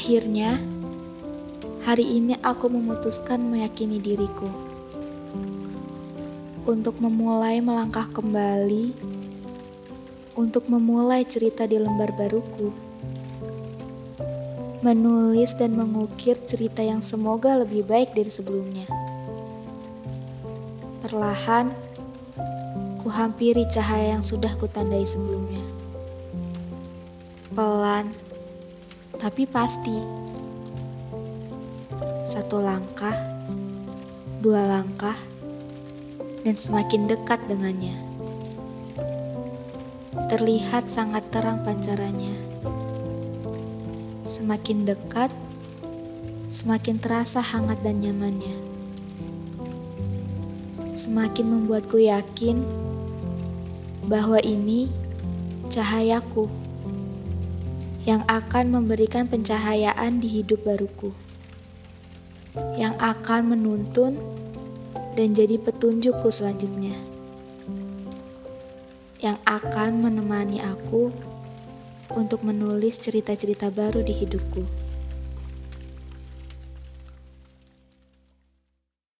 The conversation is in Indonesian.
Akhirnya, hari ini aku memutuskan meyakini diriku untuk memulai melangkah kembali, untuk memulai cerita di lembar baruku, menulis dan mengukir cerita yang semoga lebih baik dari sebelumnya. Perlahan, ku hampiri cahaya yang sudah kutandai sebelumnya. Pelan, tapi pasti. Satu langkah, dua langkah, dan semakin dekat dengannya. Terlihat sangat terang pancarannya. Semakin dekat, semakin terasa hangat dan nyamannya. Semakin membuatku yakin bahwa ini cahayaku yang akan memberikan pencahayaan di hidup baruku, yang akan menuntun dan jadi petunjukku selanjutnya, yang akan menemani aku untuk menulis cerita-cerita baru di hidupku.